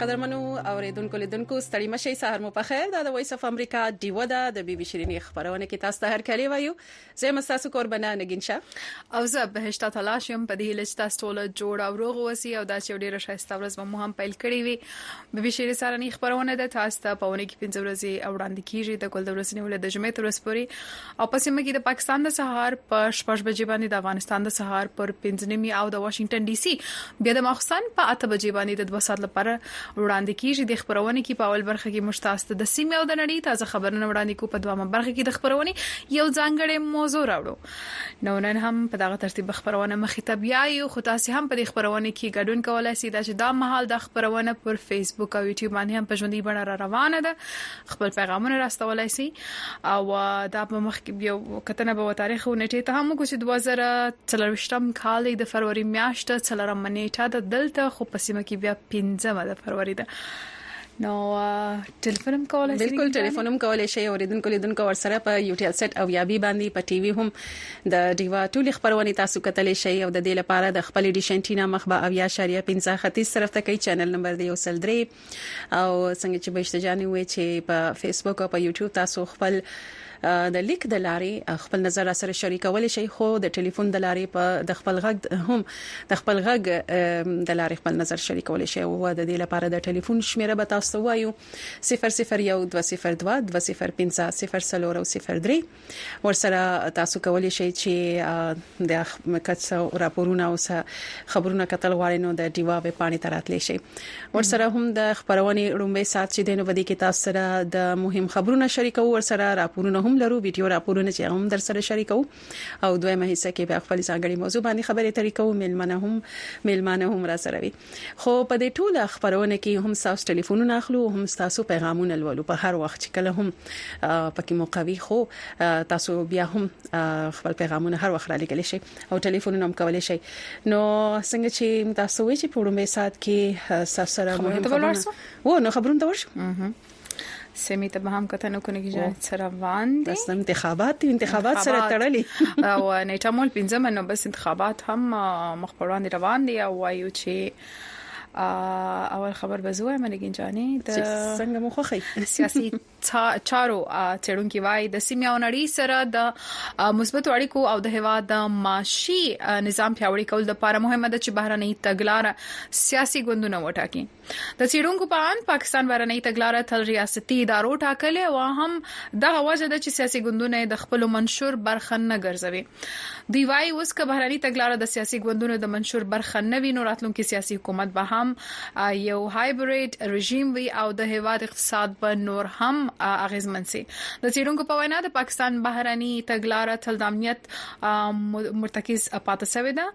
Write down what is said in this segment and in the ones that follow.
قدرمنو اوریدونکو لیدونکو ستړي مشي سهار مو په خیر دا د وایس اف امریکا دیو ده د بي بي شيرینې خبرونه کې تاسو ته هر کلی وایو زه یم ستاسو کوربنه نګین شاه او زه بهشته تلاش یم په دې هیله چې تاسو ټول جوړ او روغ اوسئ او دا چې ډیره ښایسته ورځ به مو هم پیل کړې وي به به شیرې سارنې خبرونه ده تاسو ته په ونه کې پنځه ورځې وړاندې کیږي د ګل د ورځې نیول د جمعې تر ورځې پورې او په سیمه کې د پاکستان د سهار په شپږ بجې باندې د افغانستان د سهار پر 15 نیمه او د واشنگټن ډي سي بیا د ماخستان په 8 بجې باندې د 2 ساعت لپاره وړاندې کیږي د خبرونه کې په اول برخه کې موږ تاسو ته د سیمې او د نړۍ تازه خبرونه وړاندې کوو په دوامه برخه کې د خبرونه یو ځانګړی موضوع راوړو نو نن هم په دغه ترتیب خبرونه مخې ته بیا یو خو تاسو هم په دې خبرونه کې ګډون کولای شئ دا چې دا مهال د خبرونه پر فیسبوک او یوټیوب باندې هم په ژوندۍ بڼه را روانه ده خپل پیغامونه راستولای شي او دا په مخ کې یو کتنه به تاریخ او نیټه ته هم کو چې 2023م کال د فروری میاشت څلورم نیټه د دلته خو په سیمه کې بیا 15 د فروری ده نو ټلیفون هم کولای شي بالکل ټلیفون هم کولای شي اوریدونکو لیدونکو ورسره په یوټیل سیټ او یابي باندې په ټي وي هم د دیوا ټول خبرونه تاسو کتلی شي او د دې لپاره د خپل ډیشنټینا مخبه او یا شریعه 15 ختیځ طرف ته کوي چینل نمبر دی او سل درې او څنګه چې بهشته جاني وې چې په فیسبوک او په یوټیوب تاسو خپل د لیک د لارې خپل نظر سره شریکول شي خو د ټلیفون د لارې په د خپل غږ هم د خپل غږ د لارې خپل نظر شریکول شي او د دې لپاره د ټلیفون شمیره به تاسو وایو 001202205003 ورسره تاسو کولی شئ چې د کڅ راپورونه او خبرونه کتل غواړئ نو د ډیوا ویب پاڼې ته راتلی شئ ورسره هم د خبرونې لومبه سات چې دینو بده کې تاسو سره د مهم خبرونه شریکو ورسره راپورونه هم لرو ویډیو راپورونه چې هم در سره شریکو او دویمه حصہ کې بیا خپل ځانګړي موضوع باندې خبرې ترې کوو ملمنه هم ملمنه هم را سره وي خو په دې ټوله خپرونه کې هم ستاسو ټلیفونونه اخلو هم ستاسو پیغامونه لولو په هر وخت چې کله هم پکې موقع وي خو تاسو بیا هم خپل پیغامونه هر وخت را لګل شي او ټلیفونونه هم کولای شي نو څنګه چې تاسو وی چې په وړاندې سات کې ساسره مهم خبرونه وو نو خبرونه ورشو سیمې ته به هم کتنه کوي چې جنایت سره روان دي بس انتخابات انتخابات سره تړلې او نیټه مول 15 نو بس انتخابات هم مخ پر وړاندې روان دي او وایو چې اول خبر به زوه منګین جانې د څنګه مو خوخی سیاسي چارو چړونکو وای د سیمه او نړۍ سره د مثبت اړیکو او د هوا د معاشي نظام پیاوړي کول د لپاره مهمه ده چې بهرنۍ تګلار سیاسي ګوندونه وټاکي د څېړونکو په اند، پاکستان بهرنۍ تګلاره تل ریاستي ادارو ټاکلې او هم دغه وجه ده چې سیاسي ګوندونه یې د خپلو منشور برخه نه ګرځوي. دوی وايي، اوس که بهرنۍ تګلاره د سیاسي ګوندونو د منشور برخه نه وي، نو راتلونکی سیاسي حکومت به هم یو هایبریډ رژیم وي او د هېواد اقتصاد به نور هم اغېزمن شي. د څېړونکو په وینا، د پاکستان بهرنۍ تګلاره تل د امنیت مرتکز پاتې شوې ده.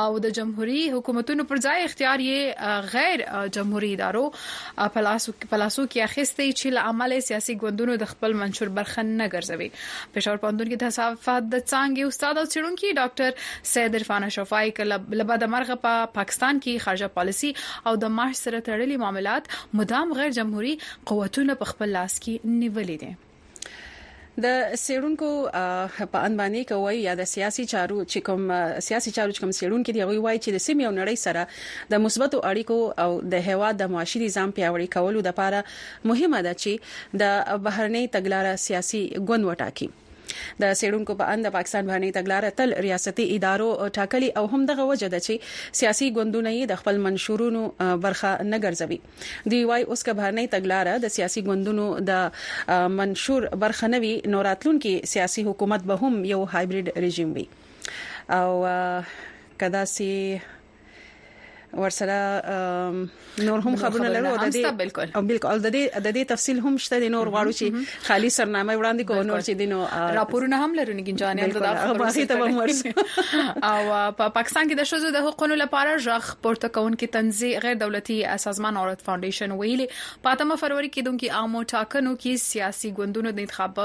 او د جمهوری حکومتونو پر ځای اختیار یې غیر جمهوری ادارو پلاسو کې اخیستی چې له عمله سیاسي ګوندونو د خپل منشور برخه نه ګرځوي پېښور پوهنتون کې د صحافت د څانګې استاد او څېړونکي ډاکټر سید عرفان اشرف وايي چې له بده مرغه په پا پاکستان کې خارجه پالیسي او د معاش سره تړلي معاملات مدام غیر جمهوری قوتونه په خپل لاس کې نیولي دي د سیړونکو په اند باندې کوي یا د سیاسي چارو چې کوم سیاسي چارو چې کوم سیړونکو دی غوي وایي چې د سیمې او نړۍ سره د مثبتو اړیکو او د هوا د معاشي نظام پیاوړي کولو لپاره مهمه ده چې د بهرنۍ تګلارې سیاسي ګوند وټاکي د سیړونکو په اند پاکستان باندې تګلار تل ریاستي ادارو ټاکلي او هم دغه وجه ده چې سیاسي ګوندونه یې د خپل منشورونو برخه نه ګرځوي دوی وايي اوس که بهرنۍ تګلاره د سیاسي ګوندونو د منشور برخه نه وي نو راتلونکي سیاسي حکومت به هم یو هایبرید رژیم وي او کدا سي ورسره نور هم خبرونه لرو د دې بالکل او د دې د دې تفصيل هم شته د نور غواړو چې خالي سرنامه وړاندې کوو نور چې دینو راپورونه هم لرو نګین جان یان دا خبرې ته هم ورسو او په پاکستان کې د شوزو د حقوقو لپاره ژغ پورته کونکي تنظیم غیر دولتي سازمان اورت فاونډیشن ویلي پاتمه فروری کې دونکو عامو ټاکنو کې سیاسي ګوندونو د انتخاب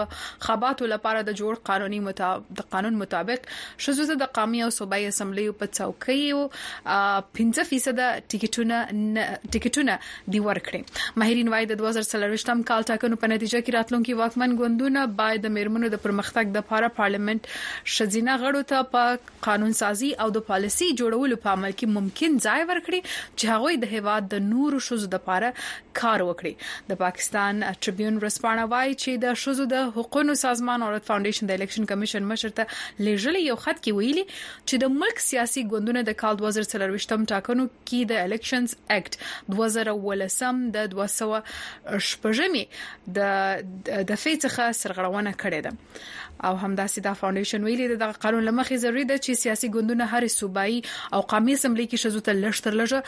خباتو لپاره د جوړ قانوني مطابق قانون مطابق شوزو د قامي او صوبایي اسمبلی په څوکۍ 15% ټیکټونه ټیکټونه دي ورکړي ماهرین وايي د دوه زره څلوېښت کال ټاکنو په نتیجه کې راتلونکي واکمن ګوندونه باید د میرمنو د پرمختګ لپاره پارلیمنت ښځینه غړو ته په قانونسازي او د پالیسي جوړولو په عمل کې ممکن ځای ورکړي چې هغوی د هیواد د نورو ښځو لپاره کار وکړي د پاکستان ټریبیون ورځپاڼه وايي چې د ښځو د حقوقو سازمان عورت فاونډیشن د الیکشن کمیشن مشر ته لیږلي یو خط کې ویلي چې د ملک سیاسي ګوندونه د کال 2024 م ټاکنو کې د الیکشنز اکټ 2018 د 206 مې د دفعې څخه سرغړونه کړې ده او همداسې دا فاونډیشن ویلي د دغه قانون لمخې ضروری ده چې سیاسي ګوندونه هر صوبایي او قومي اسمبلی کې شزو ته لښتر لږه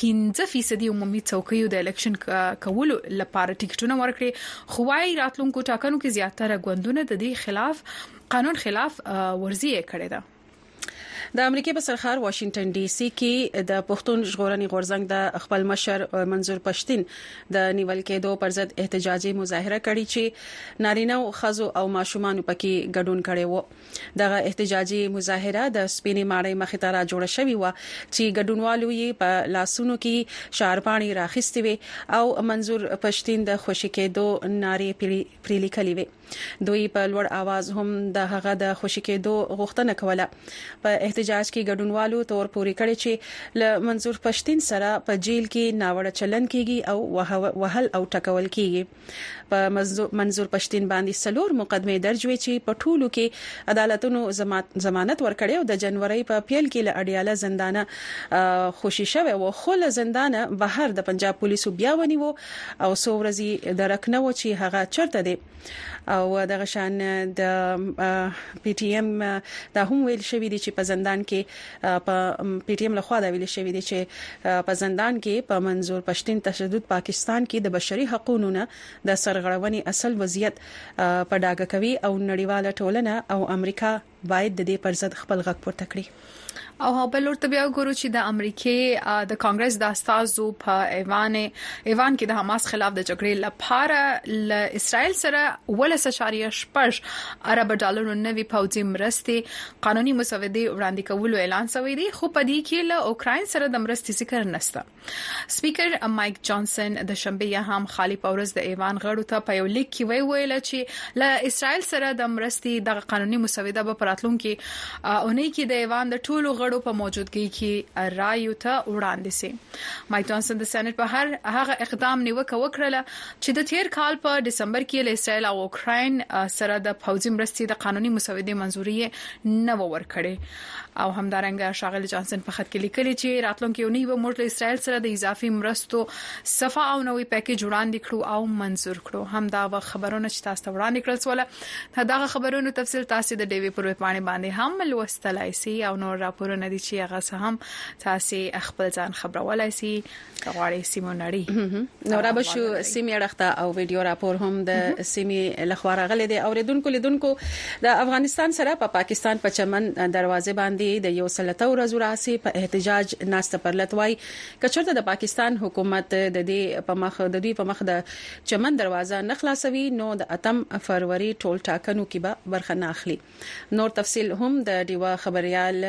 پنځه فیصدي عمومي څوکیو د الیکشن کولو لپاره ټیکټونه ورکړي خو وايي راتلونکو ټاکنو کې زیاتره ګوندونه د دې خلاف قانون خلاف ورزي کړې ده د امریکای په سرخار واشنگټن ډي سي کې د پښتون ژغورنې غورځنګ د خپل مشر منظور پښتين د نیول کېدو پر ضد احتجاجي مظاهره کړې چې نارینه او خزو او ماشومان پکې ګډون کړي وو دغه احتجاجي مظاهره د سپينې ماڼۍ مخې ته را جوړه شوې وه چې ګډونوالو يې په لاسونو کې شعارپاڼې راخيستې وې او منظور پشتين د خوشي کېدو نارې پرې لیکلې وې دوی په لوړ اواز هم د هغه د خوشي کېدو غوښتنه کوله په احتجاج کې ګډونوالو تور پوري کړی چې له منظور پشتين سره په جیل کې ناوړه چلن کیږي او وهل او ټکول کیږي په منظور پښتين باندې څلور مقدمې درج وې چې په ټولو کې عدالتونو ضمانت ورکړی او د جنوري په پیل کې له اډیاله زندانه خوشي شوی و خو له زندانه بهر د پنجاب پولیسو بیا ونیو او څو ورځې درک نه و چې هغه چرته دی او دغه شان د پی ټی ایم دا هم ویل شوې دي چې په زندان کې په پي ټي ایم لخوا دا ویل شوي دي چې په زندان کې په منظور پشتین تشدد پاکستان کې د بشري حقونو نه د سرغړونې اصل وضعیت په ډاګه کوي او نړیواله ټولنه او امریکا باید د دې پر ضد خپل غږ پورته کړي او بل لور ته بیا وګورو چې د امریکای د کانګرس د استادو په ایوان ایوان کې د حماس خلاف د جګړې لپاره ل اسرائیل سره ولس شاریه شپږ ارب ډالر نوي پوځي مرستې قانوني مسودې وړاندې کولو اعلان شوی دی خو په دې کې له اوکراین سره د مرستې ذکر نشته سپیکر مایک جانسن د شنبه یا هم خالي پورز د ایوان غړو ته په یو لیک کې وی ویل چې له اسرایل سره د مرستې د قانوني مسوده به پراتلونکو اونۍ کې د ایوان د ټولو غړو په موجودګۍ کې رایو ته وړاندې شي مایک جانسن د سېنات په هر هغه اقدام نیوکه وکړه چې د تېر کال په ډسمبر کې له اسرایل او اوکراین سره د پوځي مرستې د قانوني مسودې منزوري نه و ورکړي او همدارنګه شاغل جانسن په خط کې لیکلي چې راتلونکي یو نیو موږ له اسرایل سره د اضافي مرستو صفه او نوې پیکج وړاندې کړو او منزور کړو همدا و خبرونه چې تاسو ته وړاندې کړل سول دا خبرونو تفصیل تاسو د ډیوی پر وپاڼې باندې هم لوستلای شئ او نور راپورونه دي چې هغه هم تاسو خپل ځان خبرولای شئ کغواړي سیمو نړۍ نو را بشو سیمه اړخته او ویډیو راپور هم د سیمه لخوا راغلي دي او ردونکو لیدونکو د افغانستان سره په پا پاکستان په چمن دروازه باندې د یو سلطه ورځ راسي په احتجاج ناست پرلت وای کچرته د پاکستان حکومت د دې په مخ د دوی په مخ د چمن دروازه نه خلاصوي نو د اتم فروری ټول ټاکنو کې به برخه نه اخلي نور تفصیل هم د ډیوه خبریال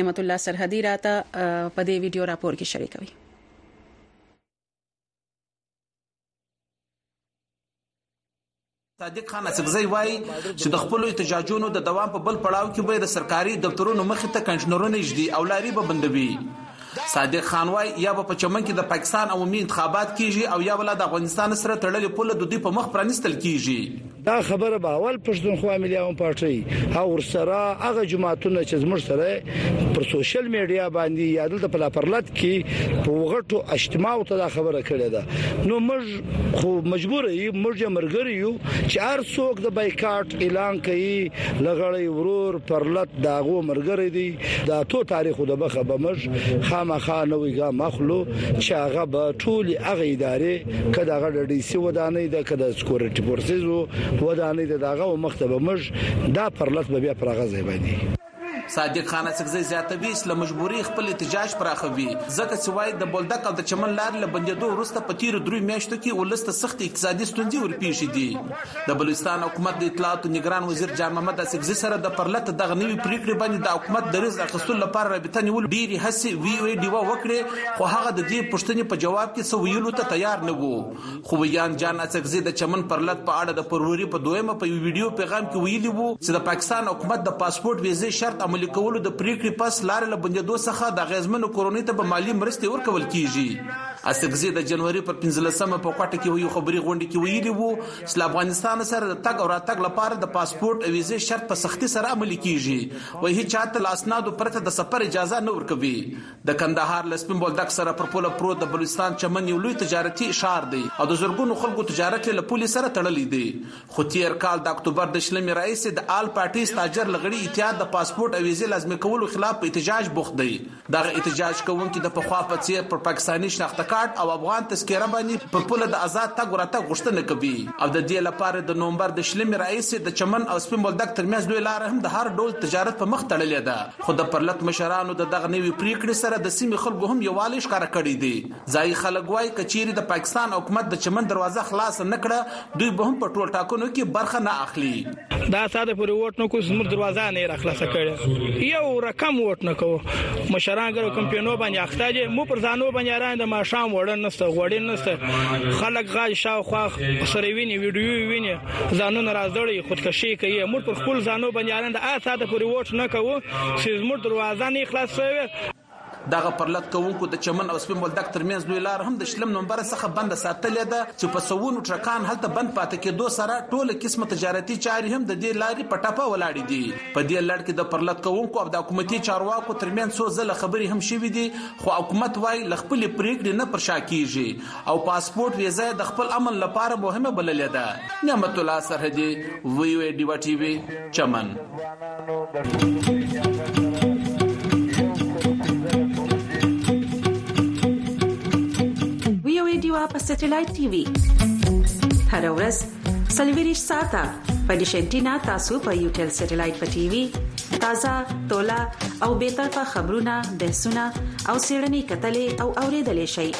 نعمت الله سرحدي راته په دې ویډیو راپور کې شریکوي صادق خان اڅکزی وایي چې د خپل احتجاجونو د دوام په بل پړاو کې به د سرکاري دفترونو مخې ته کنټینرونه اجدي او لاري به بندوي صادق خان وای یا په چمن کې د پاکستان عمومي انتخابات کیږي او یا ول د افغانستان سره تړلې پوله د دوی په مخ پرانستل کیږي دا خبره به اول پښتونخوا ملي عوام پارټي او ورسره هغه جماعتونه چې زموږ سره پر سوشل میډیا باندې یا دلته په لاپرلت کې په وغټو اجتماع ته دا خبره کړې ده نو موږ خو مجبور یو موږ یې مرګري یو چې هر څوک د بایکاټ اعلان کوي لغړی ورور پرلت داغو مرګري دي دا تو تاریخ د بخه بمج خامخا نوې ګام اخلو چې هغه به ټول هغه ادارې که د هغه د ډي سي ودانۍ ده که د سکورټي فورسز ودانۍ ده د هغه و مخ ته به موږ دا پرلت به بیا پر هغه ځای باندې صادق خان اڅکزی زیاتوي چې له مجبورۍ خپل احتجاج پراخوي ځکه چې وايي د بولدک او د چمن لارې له بندېدو وروسته په تېرو درې میاشتو کې ولس ته سختې اقتصادي ستونزې ورپېښې دي. د بلوچستان حکومت د اطلاعاتو نگران وزیر جان محمد اڅکزي سره د پرلت دغه نوي پریکړې باندې د حکومت د ریز اخیستلو لپاره رابطه نیول ډېری هڅې وی وی ډیوه وکړې خو هغه د دې پوښتنې په جواب کې څه ویلو ته تیار نه وو خو ویاند جان اڅکزي د چمن پرلت په اړه د پروري په دویمه په یو ویډیو پیغام کې ویلي وو چې د پاکستان حکومت د پاسپورت ویزې شرط عملي کولو د پریکړې پس لارې له بندیدو څخه د غیزمنو کورنۍ ته به مالی مرستې ورکول کیږي اڅکزي د جنوري په پنځلسمه په کوټه کې یو خبري غونډه کې ویلي وو چې له افغانستان سره د تګ او راتګ لپاره د پاسپورت او ویزې شرط په سختي سره عملي کیږي او هیڅ چاته له اسنادو پرته د سفر اجازه نه ورکوي د کندهار له سپین بولدک سره پر پوله پروت د بلوچستان چمن یو لوی تجارتي ښار دی او د زرګونو خلکو تجارت له پولې سره تړلی دی خو تیر کال د اکتوبر د شلمې راهیسې د آل پارټي ستاجر لغړي اتحاد د پاسپورت او ویزې لازمي کولو خلاف په احتجاج بوخت دی دغه احتجاج کوونکي د پخوا په څیر پر پاکستاني شناخته کارت او افغان تذکره باندې پر پوله د آزاد تګ راتګ غوښتنه کوي او د دې لپاره د نومبر د شلمې راهیسې د چمن او سپین بولدک ترمنځ لوی لار هم د هر ډول تجارت په مخ تړلې ده خو د پرلت مشرانو د دغه نوي پریکړې سره د سیمې خلکو هم یووالی ښکاره کړی دی ځايي خلک وايي، که چېرې د پاکستان حکومت د چمن دروازه خلاصه نه کړه، دوی به هم په ټول ټاکنو کې برخه نه اخلي. دا ساده پورې ووټ نه کوو چې زموږ دروازه نه را خلاصه کړي یو رقم ووټ نه کوو مشران ګرو کمپینو باندې اخته دي مو پر ځانو باندې اران د ماشام وړن نسته غوړین نسته خلک غاج شاو خو سره ویني ویډیو ویني ځانو ناراضړي خودکشي کوي مو پر خپل ځانو باندې اران دا ساده پورې ووټ نه کوو چې زموږ دروازه نه خلاصه وي دغه پرلت کوونکو د چمن او سپین بولدک ترمنځ لوی لار هم د شلم نومبر څخه بنده ساتلې ده چې په سوونو ټرکان هلته بند پاتې کېدو سره ټوله قسمه تجارتي چارې هم د دې لارې په ټپه ولاړې دي په دې لړ کې د پرلت کوونکو او د حکومتي چارواکو ترمنځ څو ځله خبرې هم شوې دي خو حکومت وایي له خپلې پریکړې نه پر شا کیږي او پاسپورت ویزه د خپل امن لپاره مهمه بللې ده نعمت الله سرحدي وی وی ډیوه ټي وي چمن وی او ډیوا په سټلایټ ټي وي هر ورځ سلویریش ساته په دیشنټینا تاسو په یو ټل سټلایټ په ټي وي تازه تولا او به تر په خبرونه بحثونه او سیړنی کتلې او اوریدلې شي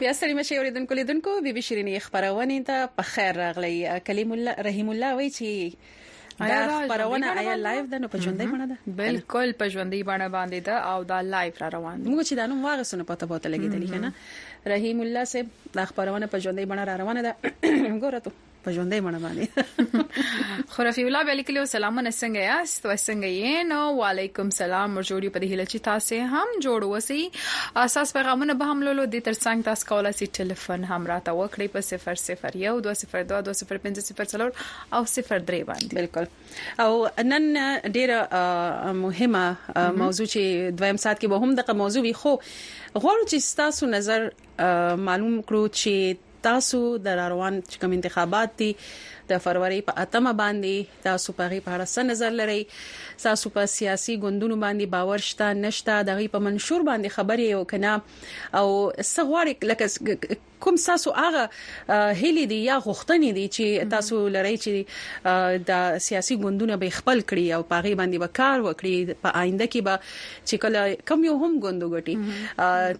بیا ستړي مشه اوریدونکو لیدونکو بي بي شيرينې خبرونه ته په خیر راغلی کلیم الله رحیم الله وای چې دا خبرونه آیا لایو ده نو په ژوندۍ بڼه ده بالکل په ژوندۍ بڼه باندې ده او دا لایو را روان دي موږ چې دا نوم واغ سونه پته پته لګیدلی کنه رحیم الله صاحب دا خبرونه په ژوندۍ بڼه را روانه ده ګوره ته په ژوندۍ مړه باندې خرافي الله به لیکلو سلامونه څنګه یاست او څنګه یې نو وعلیکم سلام مرجوړي په دې هله چې تاسو هم جوړ وسی اساس پیغامونه به هم لولو د ترڅنګ تاسو کولای شئ ټلیفون هم راته وکړئ په 001 202 205 او 03 باندې بالکل او نن ډیره مهمه موضوع چې دویم سات کې به هم دغه موضوع وي خو غواړم چې تاسو نظر معلوم کړو چې تاسو د راروان چې کوم انتخابات دي د فروری په اتمه باندې تاسو په غي په اړه څه نظر لرئ تاسو په سیاسي ګوندونو باندې باور شته نشته د غي په منشور باندې خبرې یو کنه او څه غواړي لکه کوم تاسو هغه هلي دي یا غوښتنې دي چې تاسو لرئ چې د سیاسي ګوندونو به خپل کړي او پاغي باندې وکړ وکړي په آینده کې به چې کله کم یو هم ګوند وګټي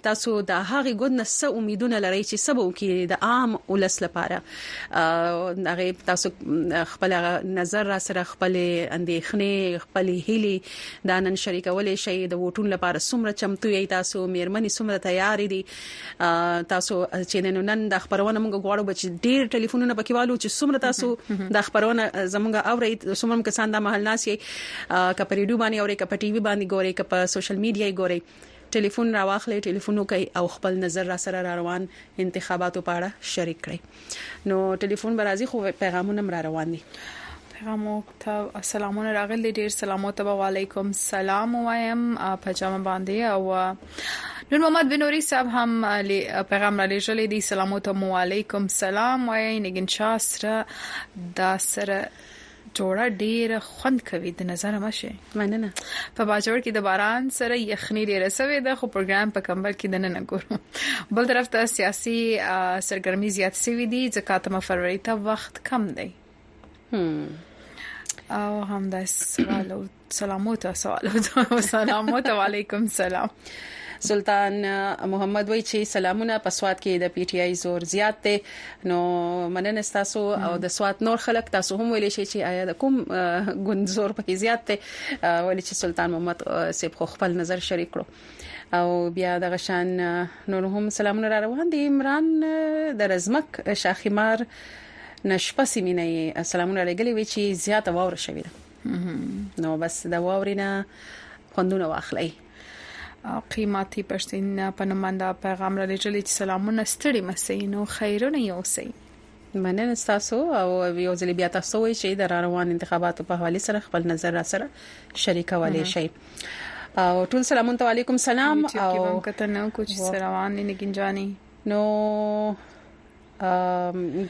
تاسو د هغه ګوند نه څه امیدونه لرئ چې سبو کې د عام ولس لپاره هغه تاسو خپل نظر را سره خپل اندېښنې خپل هیلي د نن شریکولې شي د ووټونو لپاره څومره چمتو یې تاسو مېرمنې څومره تیار دي تاسو چې نن نن د خبرونه موږ غواړو چې ډیر ټلیفونونه پکې والو چې څومره تاسو د خبرونه زموږ اوري څومره کسان د محل ناس یې کپ ریډیو باندې اوري کپ ټي وي باندې ګوري کپ سوشل میډیا یې ګوري ټلیفون راواخلې ټلیفون وکړي او خپل نظر را سره روان انتخاباتو په اړه شریک کړي نو ټلیفون به راځي خو پیغامونه هم را روان دي پیغامو ته سلامونه راغلي ډیر سلامو ته وعلیکم سلام وایم په جامه باندې او نور محمد بنوري صاحب هم پیغام را لېږلی دی سلامو ته وعلیکم سلام وایم نګین شاه سره دا سره جوړه ډیر خوند کوي د نظر مه شي مننه په باجوړ کې د باران سره یخني ډیره سوي ده خو پروګرام په کمبل کې دنه نه ګورم بل طرف ته سیاسي سرګرمي زیات سوي دي ځکه تم فروری ته وخت کم دی او همدا سوال سلاموت سوالوت سلاموت علیکم سلام سلطان محمد وای چې سلامونه په سواد کې د پی ټی آی زور زیات دی نو مننه تاسو او د سواد نور خلک تاسو هم ویل شي چې آیا د کوم ګوند زور پکې زیات دی ولې چې سلطان محمد سیب خو خپل نظر شریک کړو او بیا د غشان نور هم سلامونه را روان دي عمران د رزمک شاخیمار نشپه سیمینه یې سلامونه لګلې وی چې زیاته واور شوې ده نو بس دا واورینا خوندونه واخلئ قیمتي پښتین په نوماندا پیغام را لېږلی چې سلامونه ستړي مسئ نو خیرونه یو سي مننه تاسو او یو ځل بیا تاسو وایي چې د روان انتخاباتو په حواله سره خپل نظر را سره شریکولای شئ او ټول سلامون ته علیکم سلام او کته نو کوچ روان نه ګنجانی نو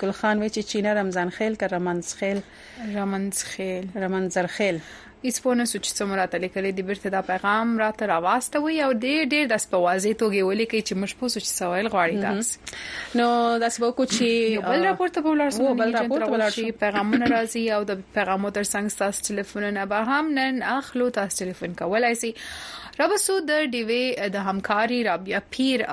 ګل خان وچ چینه رمضان خیل که رمنز خیل رمنز خیل رمنزر خیل هیڅ پونه سوچ څه مراته لیکلې د بیرته دا پیغام راته راواسته وي او ډیر ډیر د سپوازې توګه ولیکي چې مش پوسو چې سوال غواړي تاسو نو د سبو کو چې بل راپور ته بولار سو بل راپور ته بولار شي پیغامونه راځي او د پیغامو ترڅنګ تاسو ټلیفونونه به هم نن اخلو تاسو ټلیفون کولای شي رابسو د ډیوې د همکاري رابیا پیر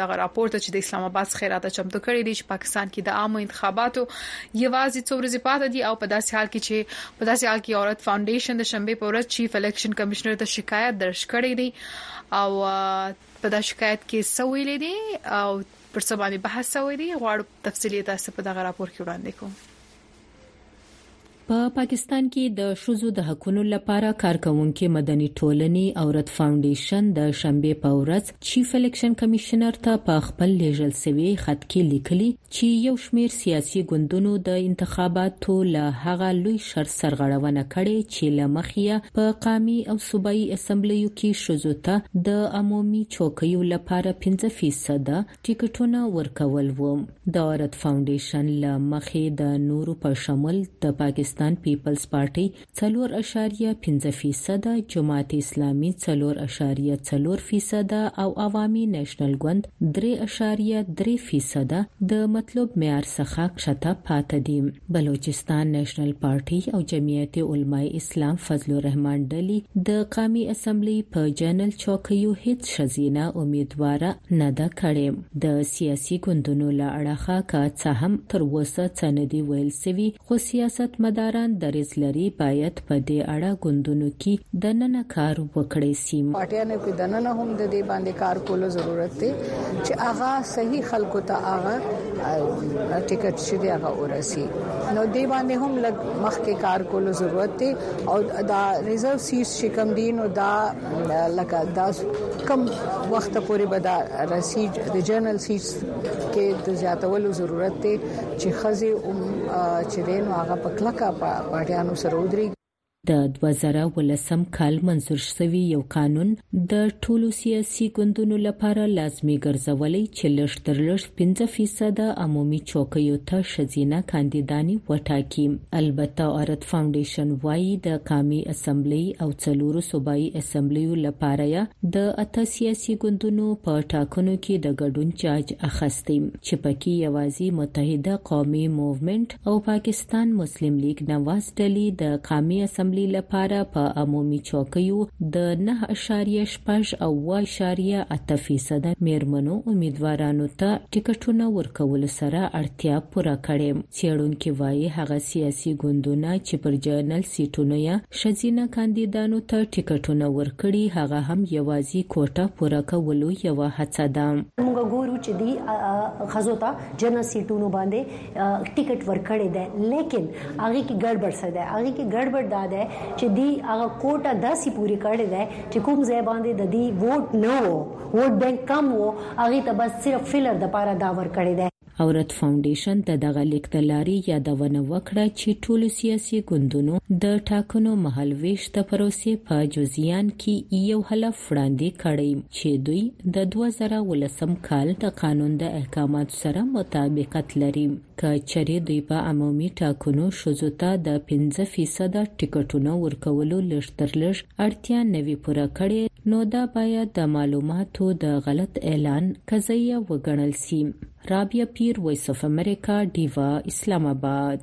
دغه راپور ته چې د اسلام آباد څخه راته چمتو کړی دی چې پاکستان کې د عامو انتخاباتو یوازې څو ورځې پاتې دي او په داسې حال کې چې په داسې حال کې عورت فاونډیشن د شنبه په ورځ چیف الیکشن کمشنر ته شکایت درج کړی دی او په دا شکایت کې سویل دي او پر څه باندې بحث شوی دی غواړو تفصیلی تاسو په دغه راپور کې وړاندې کوم په پاکستان کې د ښځو د حقونو لپاره کارکوونکې مدني ټولنې عورت فاونډیشن د شنبې په ورځ چیف الیکشن کمشنر ته په خپل لیږل شوی خط کې لیکلي چې یو شمیر سیاسي ګوندونو د انتخاباتو له هغه لوی شر سرغړونه کړې چې له مخې په قامي او صوبایي اسمبلیو کې ښځو ته د عمومي چوکیو لپاره 15 فیصده ټکټونه ورکول وو. د عورت فاونډېشن له مخې د نورو په شمول د پاکستان پيپلز پارټۍ څلور اعشاريه پنځه فيصده، جماعت اسلامي څلور اعشاريه څلور فيصده او عوامي نېشنل ګوند درې اعشاريه درې فيصده د مطلوب معيار څخه کښته پاته دي. بلوچستان نېشنل پارټۍ او جمعيت علماء اسلام فضل الرحمان ډلې د قامي اسمبلۍ په جنرل چوکيو هېڅ ښځينه اميدواره نه ده کړې. د سیاسي ګوندونو له اړخه که څه هم تر اوسه څه نه دي ویل سوي، خو سیاستمداران دریځ لري باید په دې اړه ګوندونو کي دننه کار وکړای سي. پارټیانو کي دننه هم د دې باندي کار کولو ضرورت دی چي هغه صحیح خلکو ته هغه ټکټ چي دی هغه ورسي نو دې باندي هم لږ مخکي کار کولو ضرورت دی او دا ریزرو سیټس چي کوم دي نو دا لکه دا کم وخت پورې به دا رسیج د جنرال سیټ کې د زیاتولو ضرورت دی چې خزي او چې دین هغه په کلکه پاټیانو سره ودري د 2018 کال منزور شوی یو قانون د ټولو سیاسي ګوندونو لپاره لازمي ګرځولې چې لږ تر لږ پنځه فیصده عمومي چوکیو ته ښځینه کاندیدانې وټاکي. البته عورت فاونډیشن وايي، د قامي اسمبلۍ او څلورو صوبايي اسمبلیو لپاره یې د اته سیاسي ګوندونو په ټاکنو کې د ګډون جاج اخیستی چې پکې یوازې متحده قومي موومنټ، او پاکستان مسلم لیګ نواز ډلي د قامي اسمبلي لپاره په عمومي چوکیو د 9.8 او 8.8 فیصد میرمنو امیدوارانو ته ټیکټونه ورکول سره اړتیا پوره کړي چیرونکي وایي هغه سیاسي ګوندونه چې پر جنرال سیټونو یا شزینه کاندیدانو ته ټیکټونه ورکړي هغه هم یوازي کوټه پوره کولو یو هڅه ده موږ ګورو چې دی خزو ته جنرال سیټونو باندې ټیکټ ورکړی دی لیکن هغه کې ګډوډ څه دی هغه کې ګډوډ دا دی چې دی هغه کوټه داسې پوری کړی دی چې کوم ځای باندې د دی ووټ نه وو ووټ بانک کم وو هغه ته بس صرف فلر د پاره دا ورکړی دی عورت فاونډیشن ته دغه لیک د لارې یادونه وکړه چې ټولو سیاسي ګوندونو د ټاکنو مهالوېش د پروسې په جزئیان کې یو حلف وړاندې کړی چې دوی د 2019 کال د قانون د احکاماتو سره مطابقت لري، که چرې دوی په عمومي ټاکنو ښځو ته د پنځه فیصده ټکټونو ورکولو لږ تر لږ اړتیا نه وي پوره کړې، نو دا باید د معلوماتو د غلط اعلان قضیه وګڼل شي. رابعه پیر، وایس آف امریکا، ډیوه، اسلام اباد.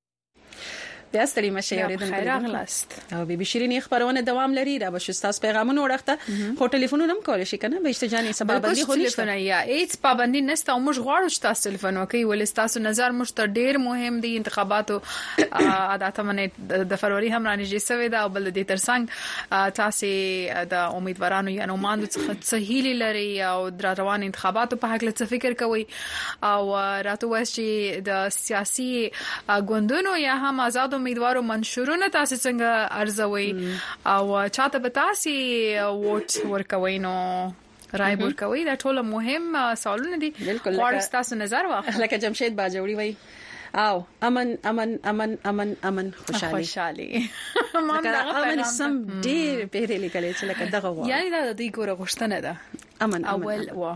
بیا ستړي مشه اوریدونکو خیر اغلاست او بیبي شيرینې خبرونه دوام لري را بشو تاسو پیغامونه ورخته خو ټلیفونونه هم کول شي کنه به اشتجانې سبا باندې خو ټلیفونه یا هیڅ پابندي نشته او موږ غواړو چې تاسو ټلیفون وکړي ولې تاسو نظر موږ ته ډیر مهم دی انتخاباتو عادت منې د فروری هم رانیږي سوي دا بل دې ترڅنګ تاسو د امیدوارانو یا نوماندو څخه څه هیلي لري او روان انتخاباتو په حق له فکر کوي او راته وایي چې د سیاسي ګوندونو یا هم آزاد امیدوارو منشورونه تاسو څنګه ارزوي او چاته به تاسو ووټ ورکوي نو رائے ورکوي دا ټول مهم سوالونه دي غواړم تاسو نظر واخلئ لکه جمشید باجوړي وایي او امن امن امن امن امن خوشحالي خوشحالي ما دا امن سم ډیر پیری لیکل چې لکه دغه وایي یعنی دا د دې ګوره غوښتنه ده امن اول و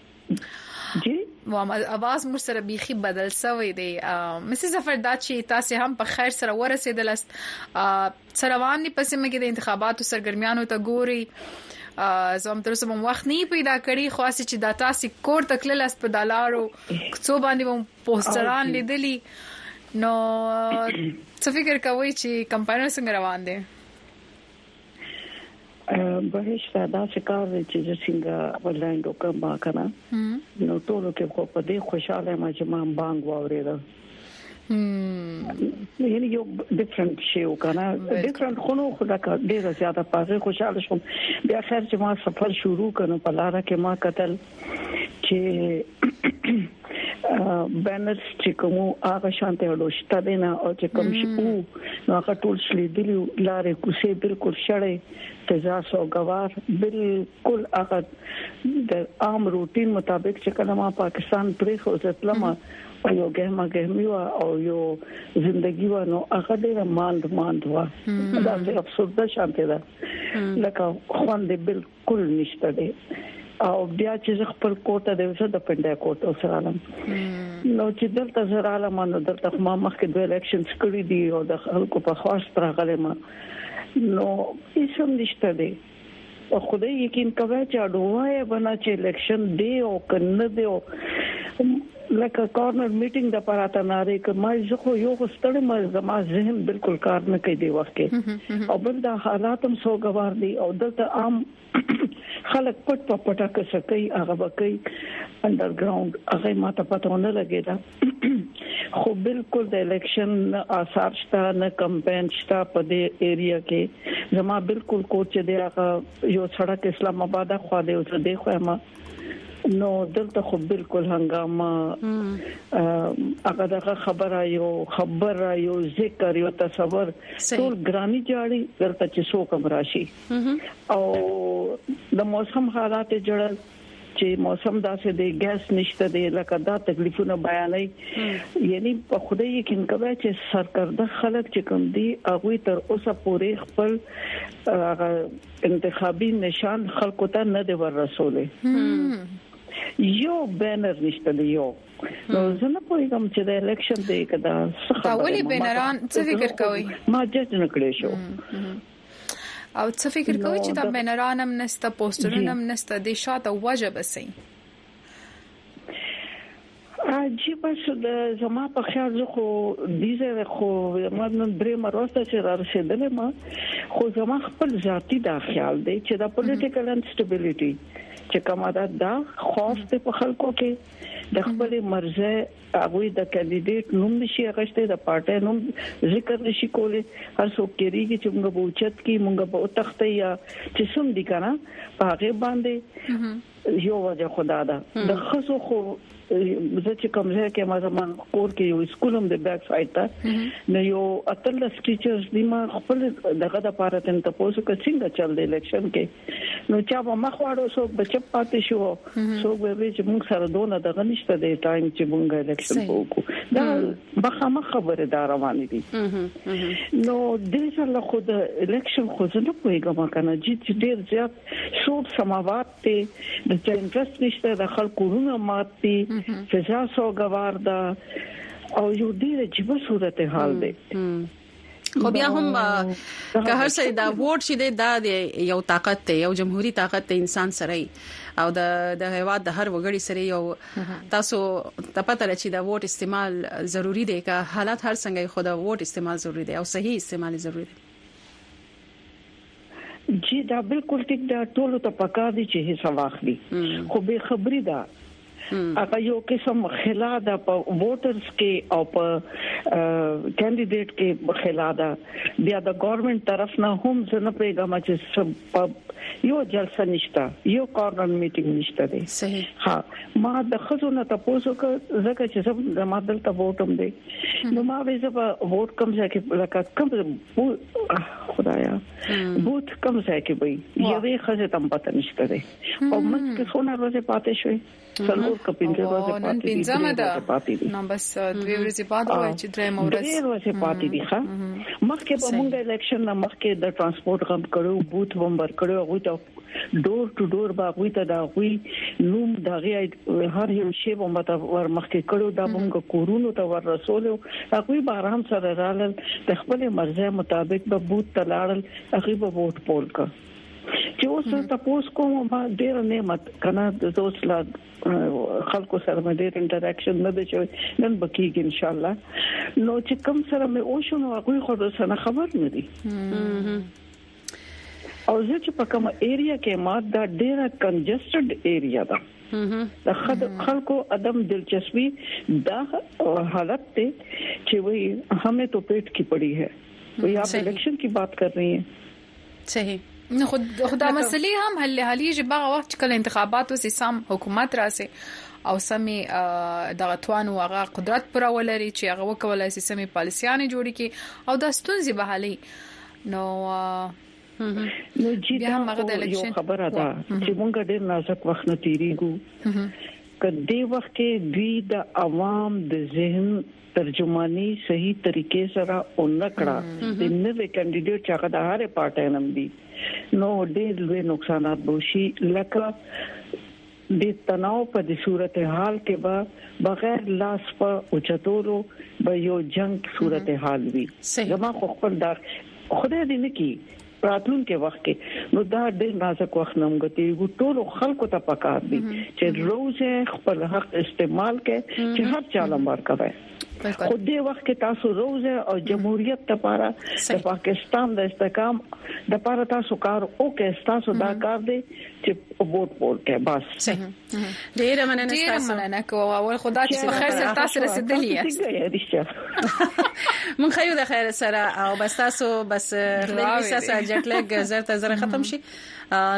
جی محمد اواز مر سره بيخي بدل سوی دی مسز ظفر دا چې تاسو هم په خیر سره ورسېدلست سروان دی پسې مګې د انتخاباتو سرګرمیانو ته ګوري زم تر اوسه مو وخت نه پیدا کړی خو اسې چې دا تاسو کور تکل لاس په دلارو څو باندې مو پوسټران لیدلی نو څه فکر کوئ چې کمپاین څنګه روان دي بهشت دا څکار دی چې څنګه ولایند وکم با کنه نو ټول کې خو په دې خوشاله ما چې ما بانګ واورېده یعنی یو ډیفرنٹ شی وکنه ډیفرنٹ خو نو خدا کا ډیره زیاته پاره خوشاله شوم بیا خیر چې ما سفر شروع کړم په لار کې ما قتل چې بانرز چې کوم هغه شانته لوشته دي نه او چې کوم شي او نو هغه ټول شلې دي لارې کوسه بالکل شړې تزا سو غوار بالکل هغه د عام روټین مطابق چې کله ما پاکستان پرې خو ځتلم او یو ګهما ګهمي وا او یو زندگی وا نو هغه ډیره ماند ماند وا دا څه افسرده شانته ده لکه خوان دې بالکل کل نشته دی او بیا چې خپل کوټه د وسه د پنده کوټه سره لم نو چې دلته سره لم نو دلته ما مخکې د الیکشنز کړی دی او د خلکو په خواست راغلی ما نو هیڅ هم نشته دی او خدای یقین کوي چې اډوای بنا چې الیکشن دی او کنه دی لکه کارنر میټینګ د پر اته ناره ک ما زه خو یو غستړې ما زما ذهن بالکل کار نه کوي دی وخت کې او بل دا حالات هم سوګوار دي او دلته عام خلک پټ په پټه کې سکي هغه وکي انډرګراوند هغه ماته پته نه لګي دا خو بالکل د الیکشن آثار شته نه کمپاین شته په دې ایریا کې زما بالکل کوچ دی هغه یو سړک اسلام آباد خو دی او زه دی خو ما نو دلته خو بالکل هنګامه هغه دغه خبره یو خبر یو ذکر یو تصور ټول ګرامي جاړي دلته چې څوک هم راشي او د موسم حالات جوړل چې موسم داسې دی ګیس نشته دی لکه دا تکلیفونه بیانې یعنی په خوده یې کې کوي چې سرکرده خلک چې کوم دي هغه تر اوسه پورې خپل انتخابي نشان خلکو ته نه دی ور رسولې یو بینر نشته دی یو نو زه نه پوهیږم چې د الیکشن دی کدا څه خبره دا ولې بینران څه فکر کوي ما جج نه کړې شو او څه فکر کوي چې دا بینران هم نسته پوسټرونه هم نسته د شاته وجه بسې عجیبه شو د زما په خیال زه خو دیزه خو من نن درې مروسته چې را رسیدلې ما خو زما خپل ذاتی دا خیال دی چې دا پولیټیکل انسټابیلیټي چې کومه ده دا خوف ته په خلکو کې د خپل مرزه هغه د کاندیدټ نوم نشي اغشته د پارټي نوم ذکر نشي کولی هر څوک کېږي چې موږ به اوچت کی موږ به تخته یا چې سم دي کنه په هغه باندې یو وجه خدا ده د خصو خو زه چې کوم ځای کې ما زمون کور کې یو سکول هم د بیک سایډ ته نو یو اتلس ټیچرز دی ما خپل دغه د پاره تم ته پوسو کې څنګه چل دی الیکشن کې نو چا به مخ واړو سو بچ پاتې شو سو به وی چې موږ سره دونه دغه نشته د ټایم چې موږ الیکشن وکړو دا بخامه خبره دا روان دي نو د ځل خو د الیکشن خو زه نه پوهیږم کنه چې ډیر زیات سود سماوات ته د جنرس نشته د خلکو رونه مات دي سزا سوګوار ده او یو ډیر عجیب صورت حال دی خو بیا هم که هر څه دا ووټ چې دا یو طاقت دی یو جمهوریت طاقت دی انسان سره او د د هیواد د هر وګړي سره یو تاسو ته پته لري چې دا ووټ استعمال ضروری دی که حالات هر څنګه خو دا ووټ استعمال ضروری دی او صحیح استعمال ضروری دی جی دا بالکل ټیک دا ټول ته پکا دي چې حصہ واخلي خو به خبري دا هغه یو قسم خلا ده په ووټرز کې او په کاندیدټ کې خلا ده بیا د ګورنمنت طرف نه هم زنه پیغام چې سب یو جلسه نشته یو کارنر میټینګ نشته دی صحیح ها ما د خزو نه تاسو کا زکه چې سب زمادل ته ووټم دی نو ما به زه په ووټ کم ځای کې لکه کم خدایا بوت کم ځای کې وي یوې خزه تم پته نشته ده او موږ کې څونه ورځې پاتې شوې څلور کپینځه ورځې پاتې دي پنځمه ده نو بس دوه ورځې بعد وای چې درې مورز دوه ورځې پاتې دي ښا مخکې په موږ الیکشن نه مخکې د ترانسپورت غم کړو بوت بمبر کړو غوته ډور ټو ډور به غوي ته دا غوي نوم دغه هر یو شی به مت ورمخکې کړو دا موږ کورونو ته ورسولو هغه به آرام سره رالل د خپل مرزه مطابق به بوت تلاړل هغه به ووټ پول کړ چې اوس تاسو کوم ما ډیر نعمت کنه د زوس لا خلکو سره مې ډیر انټریکشن نه دی شوی نن بکیږي ان شاء الله نو چې کم سره مې او شنو هغه خو سره خبر نه دي او زه چې په کوم ایریا کې ما دا ډیره کنجسټډ ایریا ده د خلکو عدم دلچسپي دا حالت ته چې وای همه تو پیټ کی پڑی ہے وای اپ الیکشن کی بات کر رہی ہیں صحیح نو خود خدا مسلې هم حل حالي چې باغ وخت کله انتخابات وسې سم حکومت راسي او سمې دغه توان او هغه قدرت پر ولري چې هغه وکولای شي سمې پالیسيانه جوړي کی او دا ستونزې به حالي نو نو چې دا هغه د الیکشن خبره ده چې مونږ ډیر نازک وخت نه تیریږو کدی وخت کې دوی د عوام د ذهن ترجمانی صحیح طریقې سره اونکړه د نوې کاندیدټ چې هغه د هر پارټي نم دي نو ډېر لوی نقصانات بوشي لکه د تناو په دې صورتحال کې به بغیر لاس په اوچتولو به یو جنگ صورتحال وي زما خو خپل دا خدای دې نه کی راتلونکي وخت کې نو دا ډېر نازک وخت نه موږ تیرو ټول خلکو ته پکار دي چې روزه خپل حق استعمال کړي چې هر چا لمر کوي خو دې وخت کې تاسو روز او جمهوریت لپاره د پاکستان د استحکام د لپاره تاسو کار او کې تاسو دا کار دی چې ووټ ورکړئ بس ډیر مننه تاسو ډیر مننه کوم اول خدا چې په خیر سره تاسو رسیدلی یاست مونږ خیو د خیر سره او بس تاسو بس خدای دې تاسو اجټ لګ زر ته زر ختم شي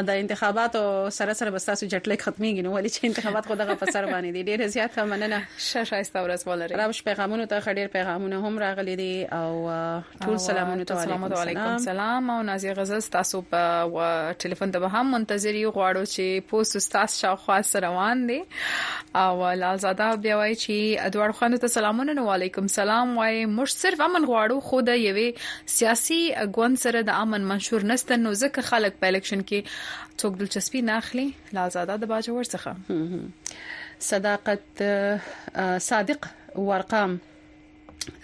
د انتخاباتو سره سره بس تاسو جټلک ختميږي نو ولې چې انتخابات خو دغه په سر باندې دي ډېر زیات مننه شه شایسته ورځ ولري راوش پیغامونو ته خډیر پیغامونه هم راغلي دي او ټول سلامونه ته سلام علیکم سلام او نازي غزل تاسو په ټلیفون ته هم منتظر یو غواړو چې پوسټ استاد شاوخوا سره روان دي او لالزاده بیا وایي چې ادوار خان ته سلامونه نو علیکم سلام وایي مش صرف امن غواړو خو د یوې سیاسی ګوند سره د امن منشور نسته نو ځکه خلک په الیکشن کې څوک دلچسپي نه اخلي لا زاده د باجوړ څخه صداقت صادق ورقام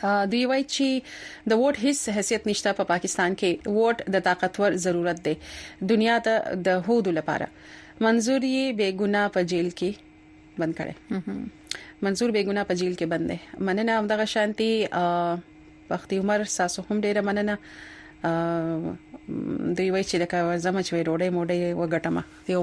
دوی وایي چې د ووټ هیڅ حیثیت نشته په پاکستان کې ووټ د طاقتور ضرورت دی دنیا ته د هودو لپاره منظور یې بے ګناه په جیل کې بند کړي منصور بیگونه په جیل کې بند دی مننه هم دغه شانتي وختي عمر ساسو هم ډیره مننه دوی وای چې لکه زموږ وی ډوډۍ موډۍ وګټمه یو